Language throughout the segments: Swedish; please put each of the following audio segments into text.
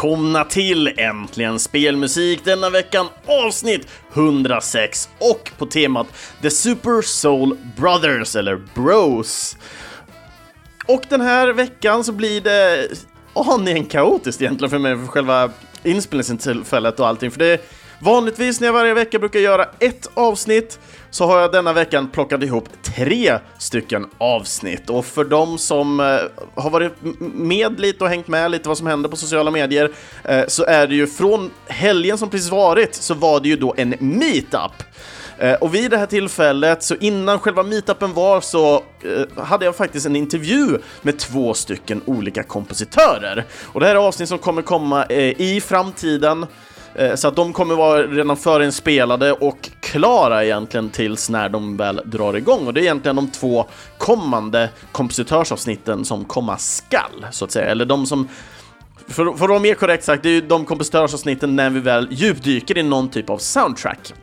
välkomna till Äntligen Spelmusik denna veckan avsnitt 106 och på temat The Super Soul Brothers eller Bros. Och den här veckan så blir det aningen kaotiskt egentligen för mig för själva inspelningstillfället och allting för det är Vanligtvis när jag varje vecka brukar göra ett avsnitt så har jag denna veckan plockat ihop tre stycken avsnitt. Och för de som eh, har varit med lite och hängt med lite vad som händer på sociala medier eh, så är det ju från helgen som precis varit så var det ju då en meetup. Eh, och vid det här tillfället, så innan själva meetupen var, så eh, hade jag faktiskt en intervju med två stycken olika kompositörer. Och det här är avsnitt som kommer komma eh, i framtiden. Eh, så att de kommer vara redan förinspelade och klara egentligen tills när de väl drar igång. Och det är egentligen de två kommande kompositörsavsnitten som komma skall, så att säga. Eller de som för, för att vara mer korrekt sagt, det är ju de kompositörsavsnitten när vi väl djupdyker i någon typ av soundtrack.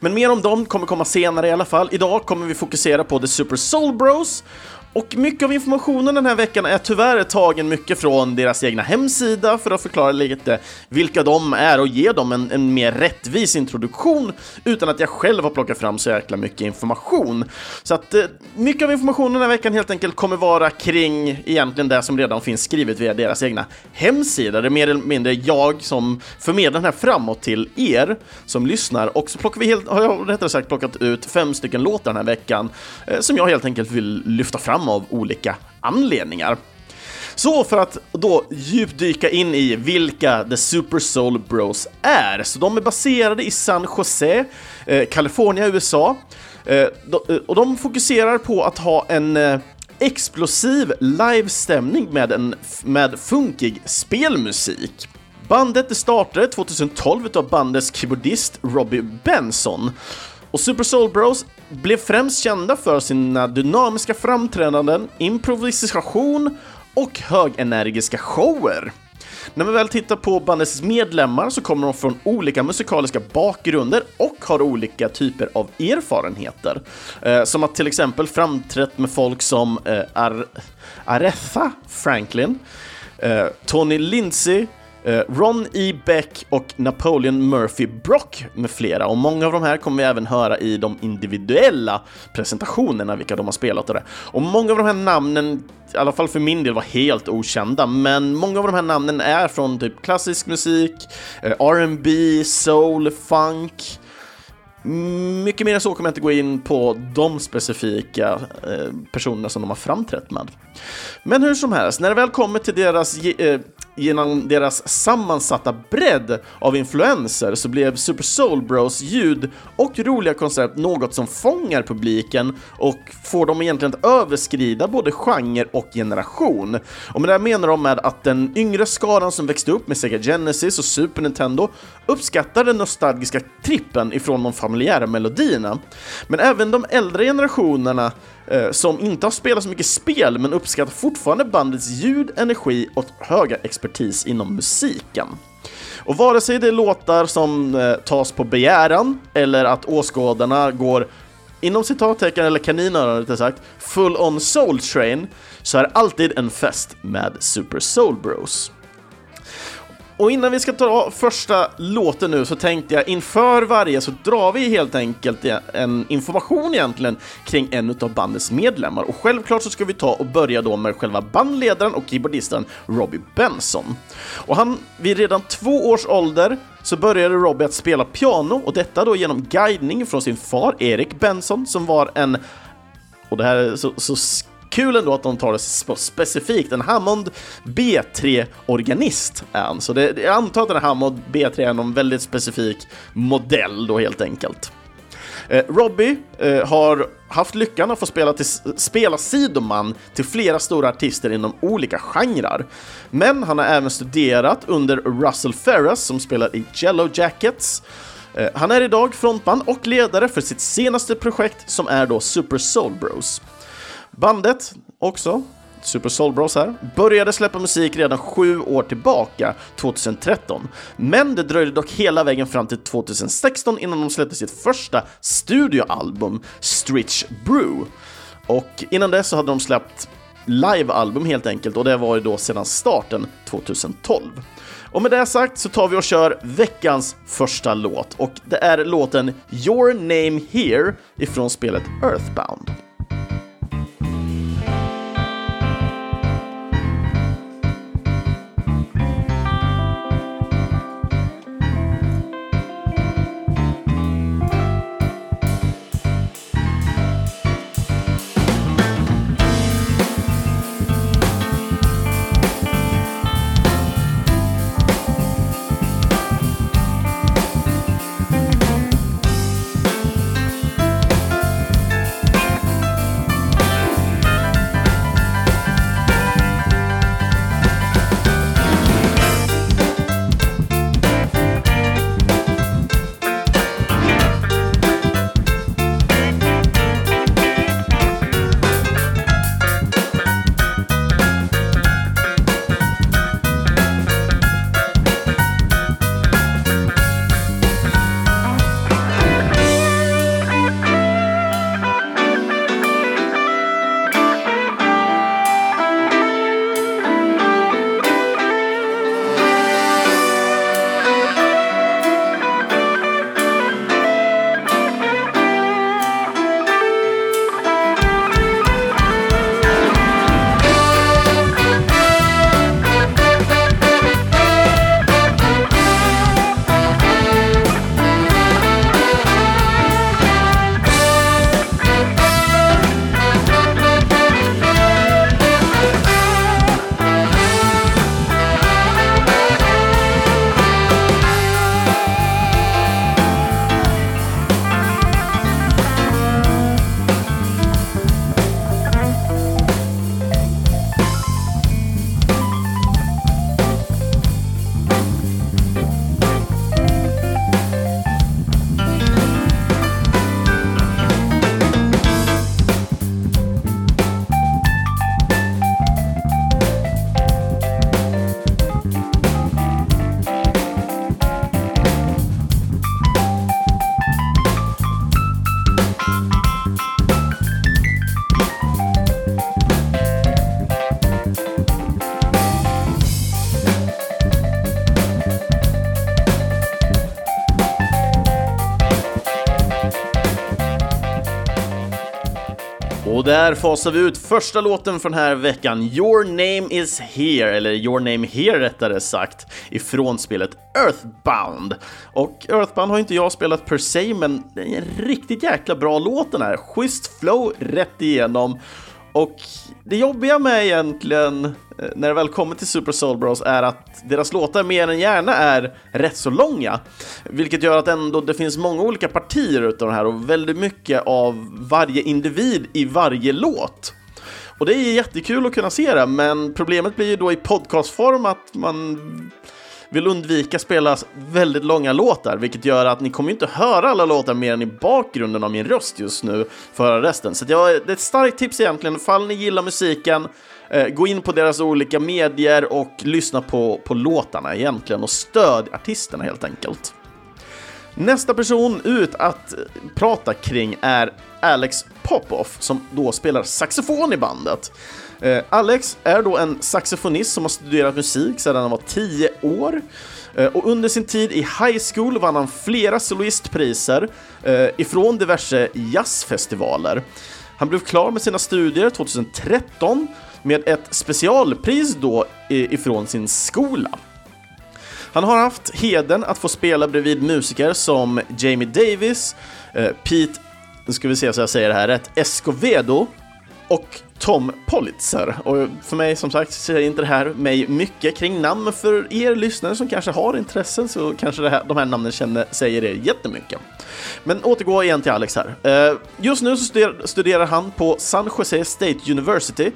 Men mer om dem kommer komma senare i alla fall. Idag kommer vi fokusera på The Super Soul Bros och mycket av informationen den här veckan är tyvärr tagen mycket från deras egna hemsida för att förklara lite vilka de är och ge dem en, en mer rättvis introduktion utan att jag själv har plockat fram så jäkla mycket information. Så att eh, mycket av informationen den här veckan helt enkelt kommer vara kring egentligen det som redan finns skrivet via deras egna hemsida. Det är mer eller mindre jag som förmedlar den här framåt till er som lyssnar och så plockar vi helt, har jag rättare sagt plockat ut fem stycken låtar den här veckan eh, som jag helt enkelt vill lyfta fram fram av olika anledningar. Så för att då djupdyka in i vilka The Super Soul Bros är, så de är baserade i San Jose, eh, Kalifornien, USA. Eh, eh, och de fokuserar på att ha en eh, explosiv livestämning med, en, med funkig spelmusik. Bandet startade 2012 av bandets keyboardist Robbie Benson och Super Soul Bros blev främst kända för sina dynamiska framträdanden, improvisation och högenergiska shower. När man väl tittar på bandets medlemmar så kommer de från olika musikaliska bakgrunder och har olika typer av erfarenheter. Eh, som att till exempel framträtt med folk som eh, Ar Aretha Franklin, eh, Tony Lindsay, Eh, Ron E. Beck och Napoleon Murphy Brock med flera. Och många av de här kommer vi även höra i de individuella presentationerna, vilka de har spelat och det. Och många av de här namnen, i alla fall för min del, var helt okända, men många av de här namnen är från typ klassisk musik, eh, R&B, soul, funk, mycket mer än så kommer jag inte gå in på de specifika eh, personerna som de har framträtt med. Men hur som helst, när det väl kommer till deras genom deras sammansatta bredd av influenser så blev Super Soul Bros ljud och roliga koncept något som fångar publiken och får dem egentligen att överskrida både genre och generation. Och med det här menar de med att den yngre skaran som växte upp med Sega Genesis och Super Nintendo uppskattar den nostalgiska trippen ifrån de familjära melodierna. Men även de äldre generationerna Eh, som inte har spelat så mycket spel men uppskattar fortfarande bandets ljud, energi och höga expertis inom musiken. Och vare sig det är låtar som eh, tas på begäran eller att åskådarna går inom citattecken eller kaninöron rättare sagt, full on soul train, så är det alltid en fest med Super Soul Bros. Och innan vi ska ta första låten nu så tänkte jag inför varje så drar vi helt enkelt en information egentligen kring en av bandets medlemmar. Och självklart så ska vi ta och börja då med själva bandledaren och keyboardisten Robbie Benson. Och han, vid redan två års ålder så började Robbie att spela piano och detta då genom guidning från sin far Erik Benson som var en och det här är så, så Kul ändå att de tar det specifikt. En Hammond B3-organist är han, så det, jag antar att den här Hammond B3 är någon väldigt specifik modell då helt enkelt. Eh, Robbie eh, har haft lyckan att få spela, till, spela sidoman till flera stora artister inom olika genrer. Men han har även studerat under Russell Ferris som spelar i Jello Jackets. Eh, han är idag frontman och ledare för sitt senaste projekt som är då Super Soul Bros. Bandet också, Super Soul Bros här, började släppa musik redan sju år tillbaka, 2013. Men det dröjde dock hela vägen fram till 2016 innan de släppte sitt första studioalbum, Stritch Brew. Och innan dess så hade de släppt livealbum helt enkelt och det var ju då sedan starten 2012. Och med det sagt så tar vi och kör veckans första låt och det är låten Your Name Here ifrån spelet Earthbound. Där fasar vi ut första låten från den här veckan, Your Name Is Here, eller Your Name Here rättare sagt, ifrån spelet Earthbound. Och Earthbound har inte jag spelat per se, men det är en riktigt jäkla bra låt den här. Schysst flow rätt igenom. Och det jobbiga med egentligen Eh, när det väl kommer till Super Soul Bros är att deras låtar mer än gärna är rätt så långa. Vilket gör att ändå det finns många olika partier utav det här och väldigt mycket av varje individ i varje låt. Och det är jättekul att kunna se det, men problemet blir ju då i podcastform att man vill undvika spela väldigt långa låtar, vilket gör att ni kommer inte höra alla låtar mer än i bakgrunden av min röst just nu för att höra resten. Så jag, det är ett starkt tips egentligen, ifall ni gillar musiken, eh, gå in på deras olika medier och lyssna på, på låtarna egentligen och stöd artisterna helt enkelt. Nästa person ut att eh, prata kring är Alex Popoff som då spelar saxofon i bandet. Eh, Alex är då en saxofonist som har studerat musik sedan han var 10 år. Eh, och under sin tid i high school vann han flera soloistpriser eh, ifrån diverse jazzfestivaler. Han blev klar med sina studier 2013 med ett specialpris då ifrån sin skola. Han har haft heden att få spela bredvid musiker som Jamie Davis, eh, Pete, nu ska vi se så jag säger det här rätt, Escovedo och Tom Politzer. Och för mig som sagt säger inte det här mig mycket kring namn, men för er lyssnare som kanske har intressen så kanske det här, de här namnen känner, säger er jättemycket. Men återgå igen till Alex här. Eh, just nu så studerar han på San Jose State University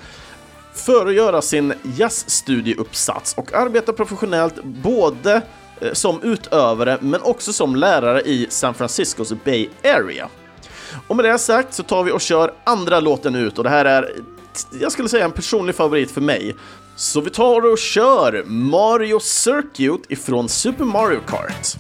för att göra sin jazzstudieuppsats och arbetar professionellt både eh, som utövare men också som lärare i San Franciscos Bay Area. Och med det sagt så tar vi och kör andra låten ut och det här är, jag skulle säga en personlig favorit för mig. Så vi tar och kör Mario Circuit ifrån Super Mario Kart.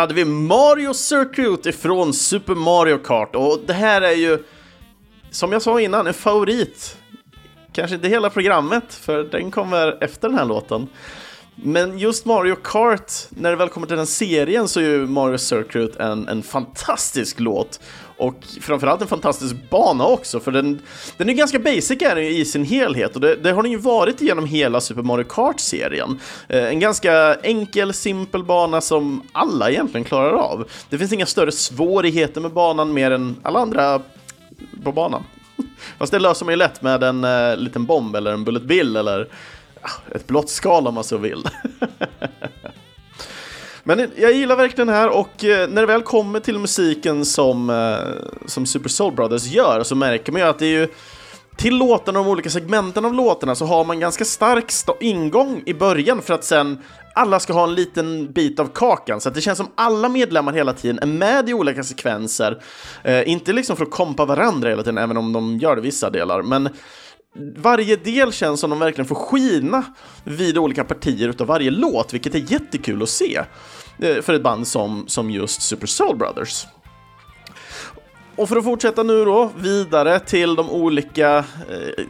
Hade vi Mario Circuit ifrån Super Mario Kart och det här är ju, som jag sa innan, en favorit. Kanske inte hela programmet, för den kommer efter den här låten. Men just Mario Kart, när det väl kommer till den serien så är ju Mario Circuit en, en fantastisk låt. Och framförallt en fantastisk bana också, för den, den är ganska basic är den i sin helhet och det, det har den ju varit genom hela Super Mario Kart-serien. Eh, en ganska enkel, simpel bana som alla egentligen klarar av. Det finns inga större svårigheter med banan mer än alla andra på banan. Fast det löser man ju lätt med en eh, liten bomb eller en Bullet Bill eller ah, ett blått skal om man så vill. Men jag gillar verkligen det här och eh, när det väl kommer till musiken som, eh, som Super Soul Brothers gör så märker man ju att det är ju till låtarna, de olika segmenten av låtarna, så har man ganska stark ingång i början för att sen alla ska ha en liten bit av kakan, så att det känns som alla medlemmar hela tiden är med i olika sekvenser. Eh, inte liksom för att kompa varandra hela tiden, även om de gör det vissa delar, men varje del känns som de verkligen får skina vid olika partier utav varje låt, vilket är jättekul att se eh, för ett band som, som just Super Soul Brothers. Och för att fortsätta nu då vidare till de olika eh,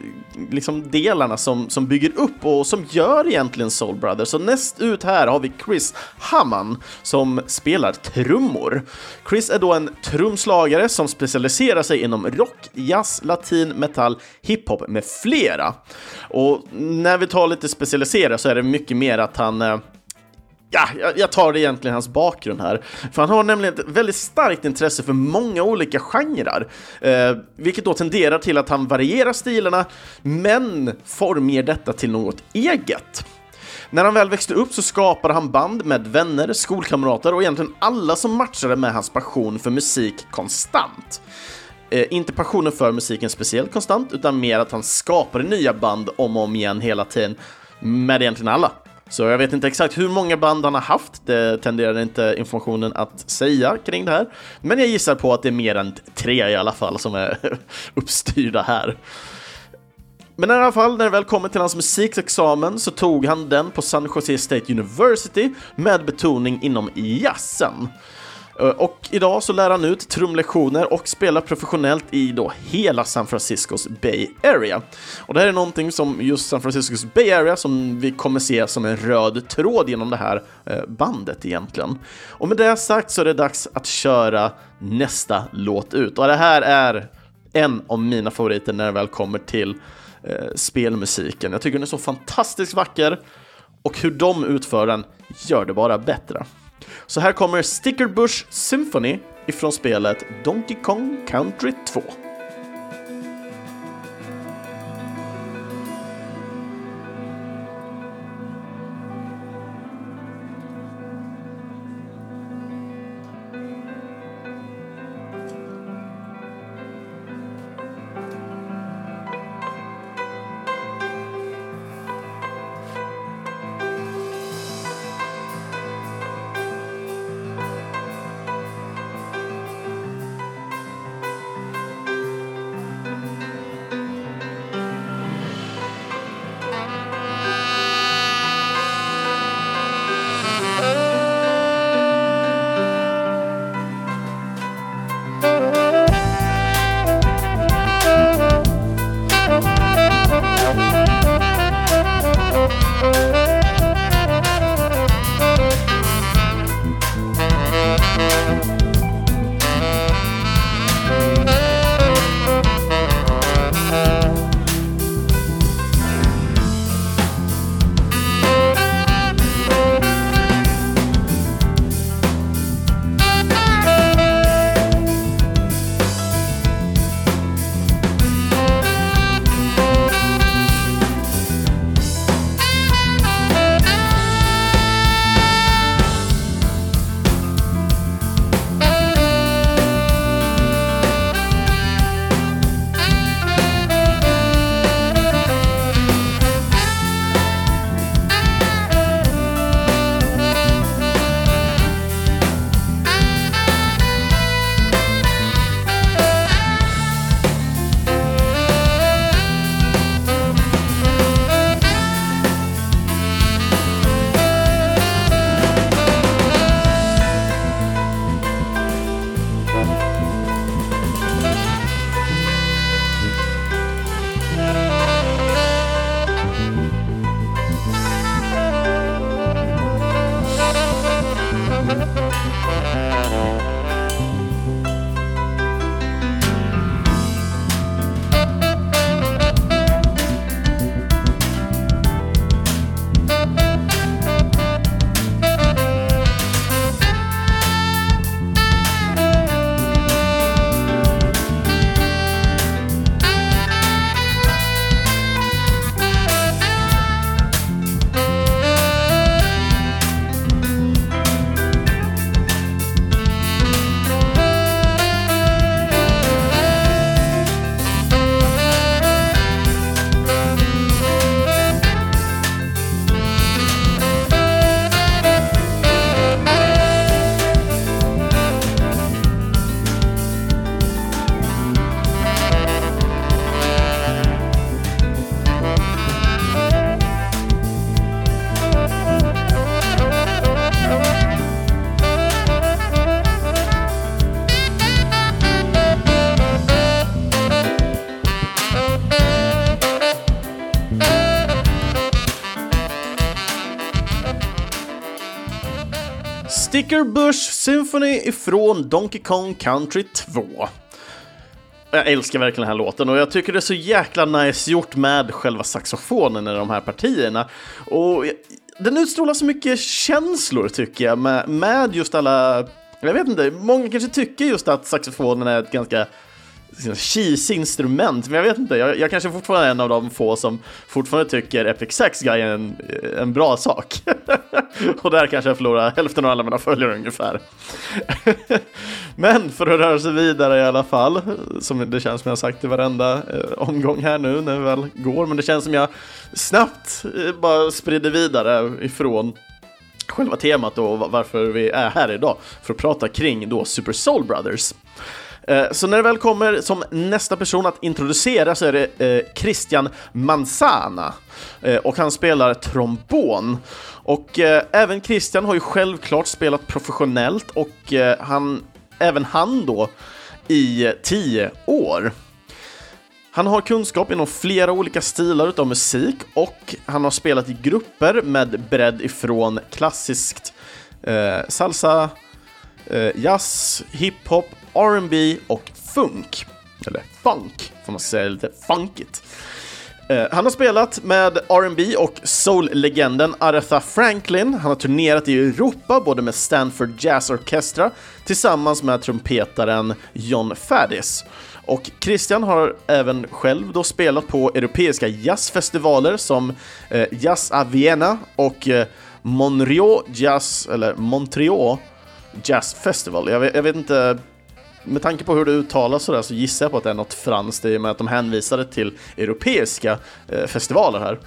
liksom delarna som, som bygger upp och som gör egentligen Soul Brothers. Så näst ut här har vi Chris Hamman som spelar trummor. Chris är då en trumslagare som specialiserar sig inom rock, jazz, latin, metall, hiphop med flera. Och när vi tar lite specialisera så är det mycket mer att han eh, Ja, jag tar det egentligen hans bakgrund här. För han har nämligen ett väldigt starkt intresse för många olika genrer. Eh, vilket då tenderar till att han varierar stilarna, men formger detta till något eget. När han väl växte upp så skapade han band med vänner, skolkamrater och egentligen alla som matchade med hans passion för musik konstant. Eh, inte passionen för musiken speciellt konstant, utan mer att han skapade nya band om och om igen hela tiden med egentligen alla. Så jag vet inte exakt hur många band han har haft, det tenderar inte informationen att säga kring det här. Men jag gissar på att det är mer än tre i alla fall som är uppstyrda här. Men i alla fall, när det väl kommer till hans musikexamen så tog han den på San Jose State University med betoning inom jazzen. Eh, och idag så lär han ut trumlektioner och spelar professionellt i då hela San Franciscos Bay Area. Och det här är någonting som just San Franciscos Bay Area som vi kommer se som en röd tråd genom det här eh, bandet egentligen. Och med det sagt så är det dags att köra nästa låt ut. Och det här är en av mina favoriter när det väl kommer till eh, spelmusiken. Jag tycker den är så fantastiskt vacker och hur de utför den gör det bara bättre. Så här kommer Stickerbush Symphony ifrån spelet Donkey Kong Country 2. Sticker Bush Symphony ifrån Donkey Kong Country 2. Jag älskar verkligen den här låten och jag tycker det är så jäkla nice gjort med själva saxofonen i de här partierna. Och den utstrålar så mycket känslor tycker jag med, med just alla jag vet inte, många kanske tycker just att saxofonen är ett ganska Liksom, cheesy instrument, men jag vet inte, jag, jag kanske fortfarande är en av de få som fortfarande tycker Epic Sax Guy är en, en bra sak. och där kanske jag förlorar hälften av alla mina följare ungefär. men för att röra sig vidare i alla fall, som det känns som jag sagt i varenda eh, omgång här nu när vi väl går, men det känns som jag snabbt eh, bara sprider vidare ifrån själva temat och varför vi är här idag för att prata kring då Super Soul Brothers. Eh, så när det väl kommer som nästa person att introducera så är det eh, Christian Manzana eh, och han spelar trombon. Och även Christian har ju självklart spelat professionellt och han, även han då i tio år. Han har kunskap inom flera olika stilar utav musik och han har spelat i grupper med bredd ifrån klassiskt eh, salsa, eh, jazz, hiphop, R&B och funk. Eller funk, får man säga lite funkigt. Eh, han har spelat med R&B och soul-legenden Aretha Franklin. Han har turnerat i Europa både med Stanford Jazz Orchestra tillsammans med trumpetaren John Faddis. Och Christian har även själv då spelat på europeiska jazzfestivaler som eh, Jazz a Vienna och eh, Monreal Jazz, eller Montreux Jazz Festival. Jag vet, jag vet, inte, med tanke på hur det uttalas sådär så gissar jag på att det är något franskt i och med att de hänvisade till europeiska eh, festivaler här.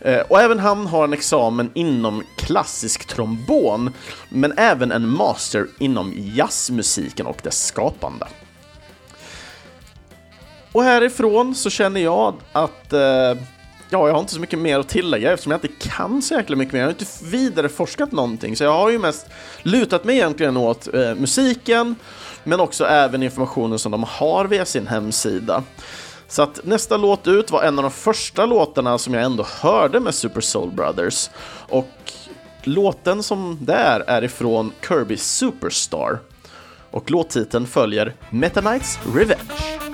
Eh, och även han har en examen inom klassisk trombon, men även en master inom jazzmusiken och dess skapande. Och härifrån så känner jag att eh, ja, jag har inte så mycket mer att tillägga eftersom jag inte kan så jäkla mycket mer. Jag har inte vidareforskat någonting, så jag har ju mest lutat mig egentligen åt eh, musiken, men också även informationen som de har via sin hemsida. Så att nästa låt ut var en av de första låtarna som jag ändå hörde med Super Soul Brothers. Och låten som det är är ifrån Kirby Superstar. Och låttiteln följer Meta Knights Revenge.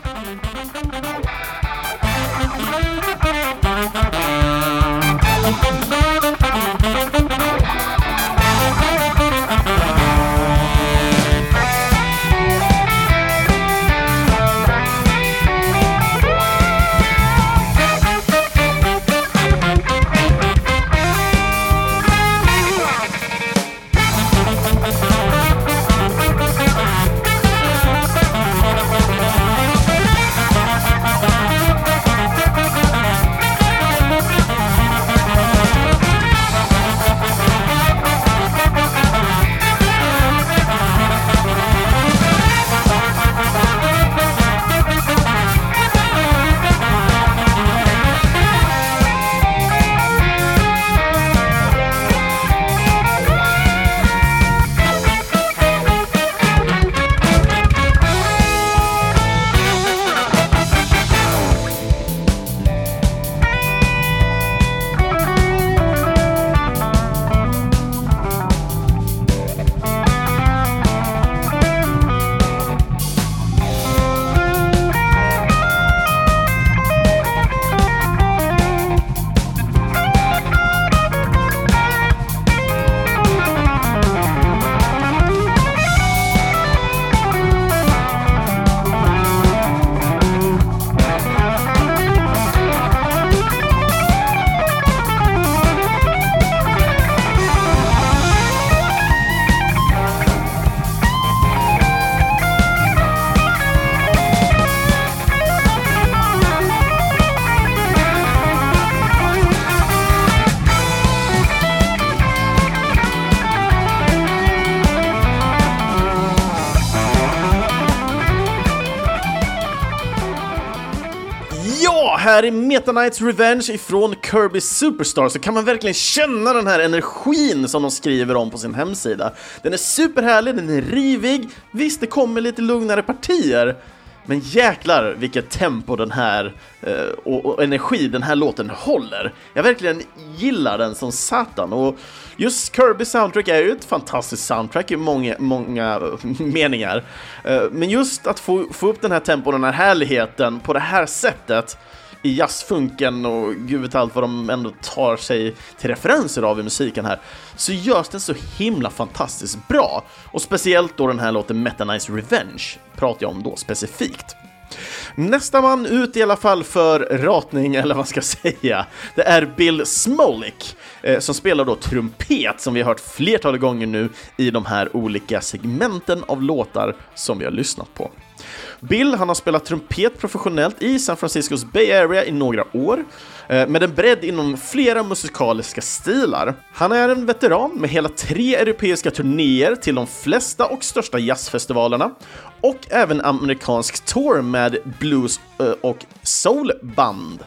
Här i Meta Knights Revenge ifrån Kirby Superstar så kan man verkligen känna den här energin som de skriver om på sin hemsida. Den är superhärlig, den är rivig, visst det kommer lite lugnare partier, Men jäklar vilket tempo den här eh, och, och, energi den här låten håller. Jag verkligen gillar den som satan och just Kirby soundtrack är ju ett fantastiskt soundtrack i många, många meningar. Eh, men just att få, få upp den här tempon och den här härligheten på det här sättet i jazzfunken och gud vet allt vad de ändå tar sig till referenser av i musiken här, så görs den så himla fantastiskt bra. Och speciellt då den här låten Meta Nice Revenge pratar jag om då specifikt. Nästa man ut i alla fall för ratning, eller vad man ska säga, det är Bill Smolik eh, som spelar då trumpet som vi har hört flertalet gånger nu i de här olika segmenten av låtar som vi har lyssnat på. Bill han har spelat trumpet professionellt i San Franciscos Bay Area i några år, eh, med en bredd inom flera musikaliska stilar. Han är en veteran med hela tre europeiska turnéer till de flesta och största jazzfestivalerna och även amerikansk tour med blues eh, och soulband.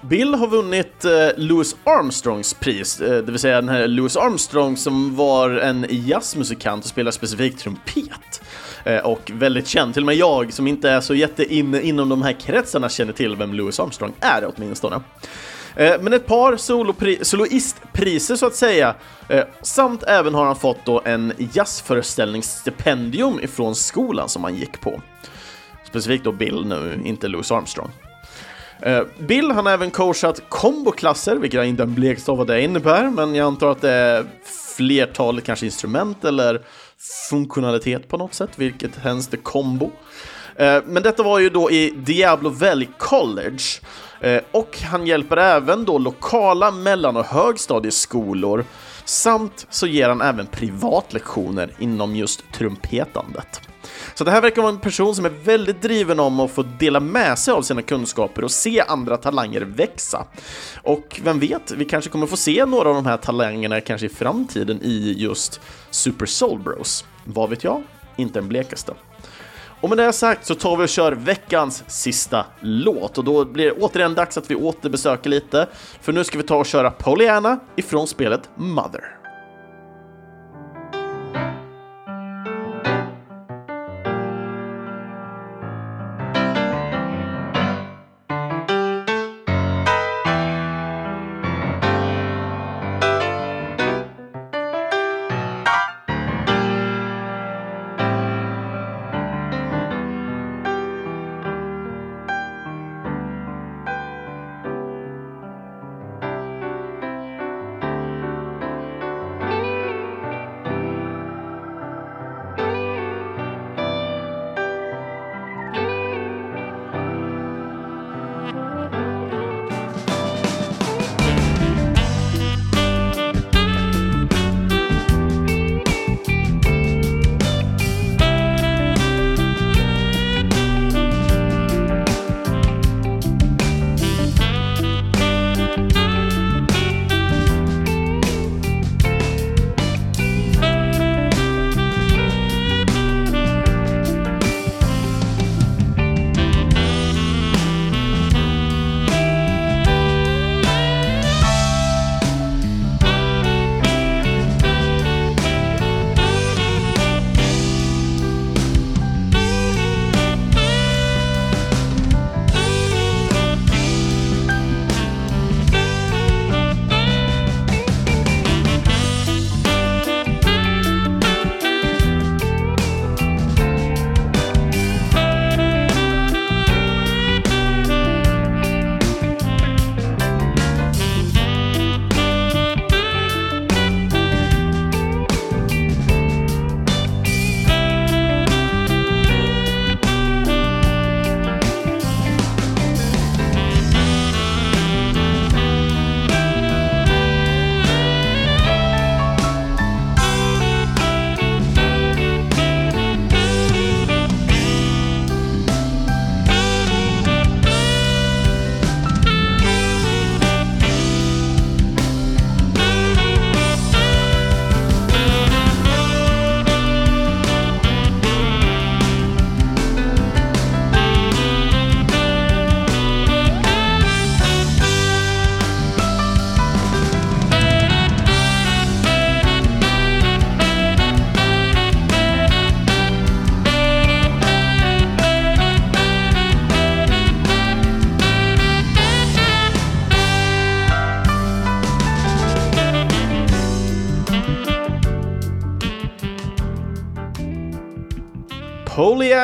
Bill har vunnit eh, Louis Armstrongs pris, det vill säga den här Louis Armstrong som var en jazzmusikant och spelade specifikt trumpet. Eh, och väldigt känd, till och med jag som inte är så jätteinne inom de här kretsarna känner till vem Louis Armstrong är åtminstone. Eh, men ett par soloistpriser så att säga, eh, samt även har han fått då en jazzföreställningsstipendium ifrån skolan som han gick på. Specifikt då Bill nu, inte Louis Armstrong. Bill han har även coachat komboklasser, vilket jag inte har en blekst av vad det innebär, men jag antar att det är flertalet kanske instrument eller funktionalitet på något sätt, vilket hens det kombo. Eh, men detta var ju då i Diablo Valley College eh, och han hjälper även då lokala mellan och högstadieskolor samt så ger han även privatlektioner inom just trumpetandet. Så det här verkar vara en person som är väldigt driven om att få dela med sig av sina kunskaper och se andra talanger växa. Och vem vet, vi kanske kommer få se några av de här talangerna kanske i framtiden i just Super Soul Bros. Vad vet jag? Inte den blekaste. Och med det sagt så tar vi och kör veckans sista låt och då blir det återigen dags att vi återbesöker lite, för nu ska vi ta och köra Pollyanna ifrån spelet Mother.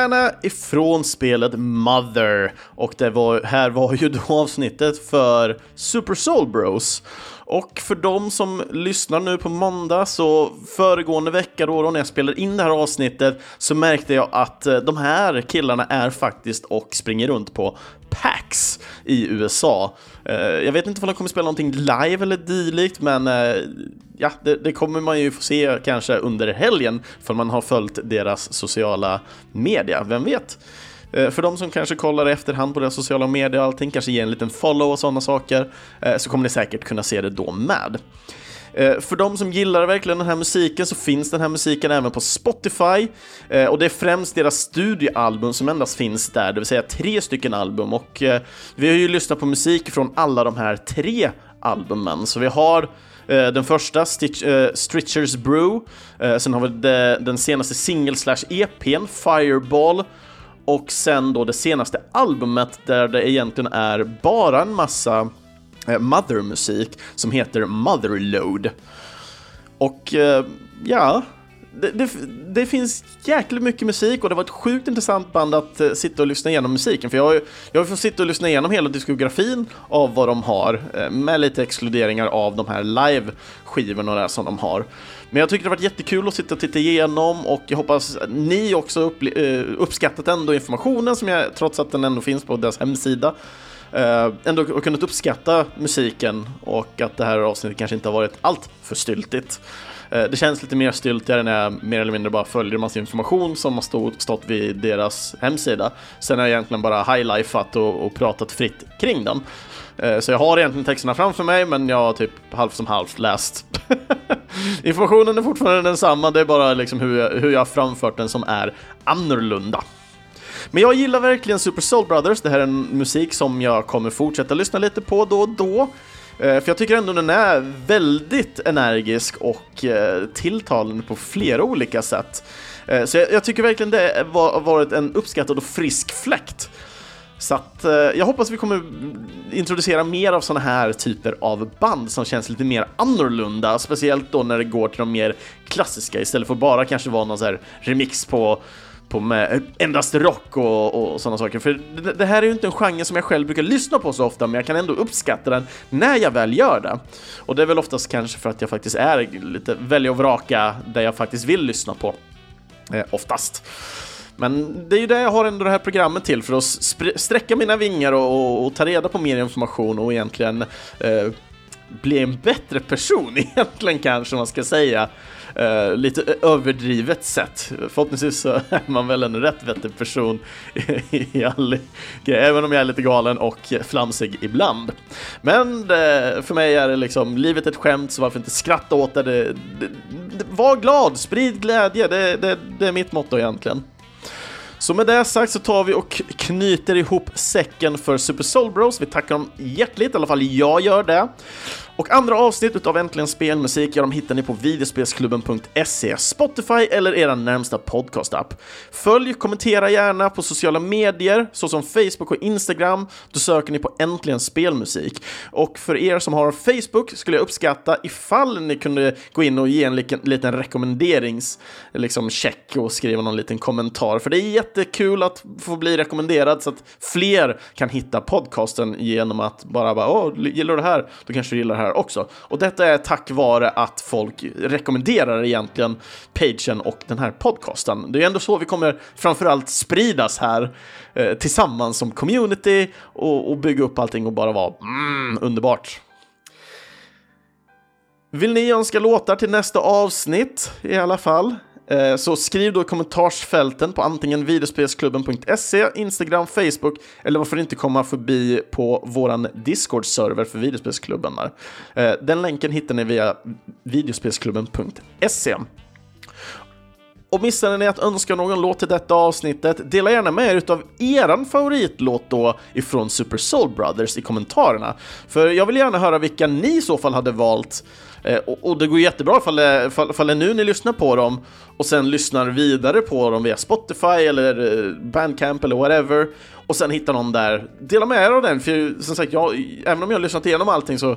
Pollyanna ifrån spelet Mother. Och det var, här var ju då avsnittet för Super Soul Bros. Och för de som lyssnar nu på måndag, så föregående vecka då, då när jag spelade in det här avsnittet så märkte jag att eh, de här killarna är faktiskt och springer runt på PAX i USA. Eh, jag vet inte om de kommer spela någonting live eller dylikt, men eh, ja, det, det, kommer man ju få se kanske under helgen för man har följt deras sociala media, vem vet? Eh, för de som kanske kollar i efterhand på deras sociala medier och allting, kanske ger en liten follow och sådana saker, eh, så kommer ni säkert kunna se det då med. Eh, för de som gillar verkligen den här musiken så finns den här musiken även på Spotify. Och det är främst deras studioalbum som endast finns där, det vill säga tre stycken album. Och vi har ju lyssnat på musik från alla de här tre albumen, så vi har den första, Stitch, uh, Stritchers Brew, uh, sen har vi den senaste singel slash EPn, Fireball, och sen då det senaste albumet där det egentligen är bara en massa eh, Mother-musik som heter Motherload. Och eh, ja, det, det, det, finns jäkligt mycket musik och det var ett sjukt intressant band att eh, sitta och lyssna igenom musiken för jag har, jag har fått sitta och lyssna igenom hela diskografin av vad de har med lite exkluderingar av de här live-skivorna som de har. Men jag tycker det har varit jättekul att sitta och titta igenom och jag hoppas ni också upp, eh, uppskattat ändå informationen som jag, trots att den ändå finns på deras hemsida, eh, ändå ändå kunnat uppskatta musiken och att det här avsnittet kanske inte har varit allt för styltigt. Eh, det känns lite mer styltigare när jag mer eller mindre bara följer massa information som har stått, stått vid deras hemsida. Sen har jag egentligen bara highlifat och, och pratat fritt kring den. Eh, så jag har egentligen texterna framför mig, men jag har typ halvt som halvt läst. Informationen är fortfarande densamma, det är bara liksom hur jag, hur jag har framfört den som är annorlunda. Men jag gillar verkligen Super Soul Brothers, det här är en musik som jag kommer fortsätta lyssna lite på då och då. Eh, för jag tycker ändå den är väldigt energisk och eh, tilltalande på flera olika sätt. Så jag, tycker verkligen det har varit en uppskattad och frisk fläkt. Så att eh, jag hoppas vi kommer introducera mer av sådana här typer av band som känns lite mer annorlunda, speciellt då när det går till de mer klassiska istället för att bara kanske vara någon så här remix på på med endast rock och, och sådana saker. För det, det, här är ju inte en genre som jag själv brukar lyssna på så ofta, men jag kan ändå uppskatta den när jag väl gör det. Och det är väl oftast kanske för att jag faktiskt är lite välja och vraka där jag faktiskt vill lyssna på. Eh, oftast. Men det är ju det jag har ändå det här programmet till, för att sträcka mina vingar och, och, och ta reda på mer information och egentligen eh, bli en bättre person egentligen kanske man ska säga. Uh, lite överdrivet sett. Förhoppningsvis så är man väl en rätt vettig person i, all grej, även om jag är lite galen och flamsig ibland. Men uh, för mig är det liksom, livet ett skämt, så varför inte skratta åt det? det, det, det var glad, sprid glädje, det, det, det är mitt motto egentligen. Så med det sagt så tar vi och knyter ihop säcken för Super Soul Bros. Vi tackar dem hjärtligt, i alla fall jag gör det. Och andra avsnitt utav Äntligen Spelmusik, ja, de hittar ni på videospelsklubben.se, Spotify eller era närmsta podcastapp. Följ, kommentera gärna på sociala medier, såsom Facebook och Instagram. Då söker ni på Äntligen Spelmusik. Och för er som har Facebook skulle jag uppskatta ifall ni kunde gå in och ge en liten, liten rekommenderings liksom check och skriva någon liten kommentar. För det är jättekul att få bli rekommenderad så att fler kan hitta podcasten genom att bara bara, åh, gillar du det här? Då kanske du gillar det här här också. Och detta är tack vare att folk rekommenderar egentligen pagen och den här podcasten. Det är ändå så vi kommer framförallt spridas här eh, tillsammans som community och, och, bygga upp allting och bara vara mm, underbart. Vill ni önska låtar till nästa avsnitt i alla fall? Eh, så skriv då i kommentarsfälten på antingen videospelsklubben.se, Instagram, Facebook eller varför inte komma förbi på våran Discord-server för videospelsklubben. Eh, Där. Den länken hittar ni via videospelsklubben.se. Och missade ni att önska någon låt till detta avsnittet, dela gärna med er utav eran favoritlåt då ifrån Super Soul Brothers i kommentarerna. För jag vill gärna höra vilka ni i så fall hade valt Eh, och, och, det går jättebra ifall det, ifall, ifall det nu ni lyssnar på dem och sen lyssnar vidare på dem via Spotify eller eh, Bandcamp eller whatever och sen hittar någon där. Dela med er av den, för som sagt, jag, även om jag har lyssnat igenom allting så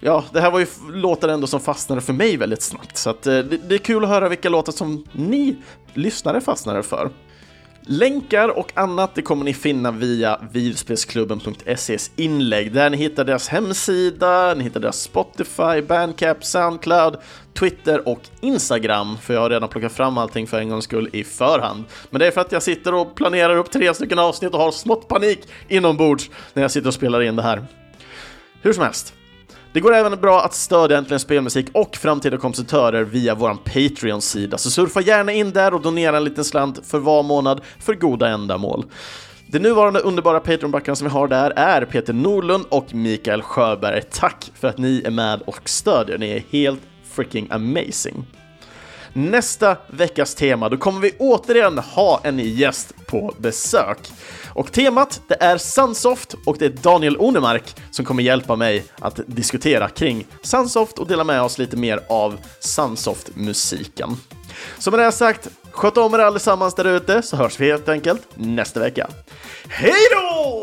ja, det här var ju låtar ändå som fastnade för mig väldigt snabbt. Så att, det, det, är kul att höra vilka låtar som ni lyssnare fastnade för. Länkar och annat det kommer ni finna via videospelsklubben.ses inlägg där ni hittar deras hemsida, ni hittar deras Spotify, Bandcap, Soundcloud, Twitter och Instagram, för jag har redan plockat fram allting för en gångs skull i förhand. Men det är för att jag sitter och planerar upp tre stycken avsnitt och har smått panik inombords när jag sitter och spelar in det här. Hur som helst, det går även bra att stödja Äntligen Spelmusik och framtida kompositörer via vår Patreon-sida, så surfa gärna in där och donera en liten slant för var månad för goda ändamål. De nuvarande underbara Patreon-backarna som vi har där är Peter Norlund och Mikael Sjöberg. Tack för att ni är med och stödjer, ni är helt freaking amazing. Nästa veckas tema, då kommer vi återigen ha en gäst på besök. Och temat, det är Sunsoft och det är Daniel Onemark som kommer hjälpa mig att diskutera kring Sunsoft och dela med oss lite mer av Sunsoft-musiken. Så med det sagt, sköt om er allesammans där ute så hörs vi helt enkelt nästa vecka. Hej då!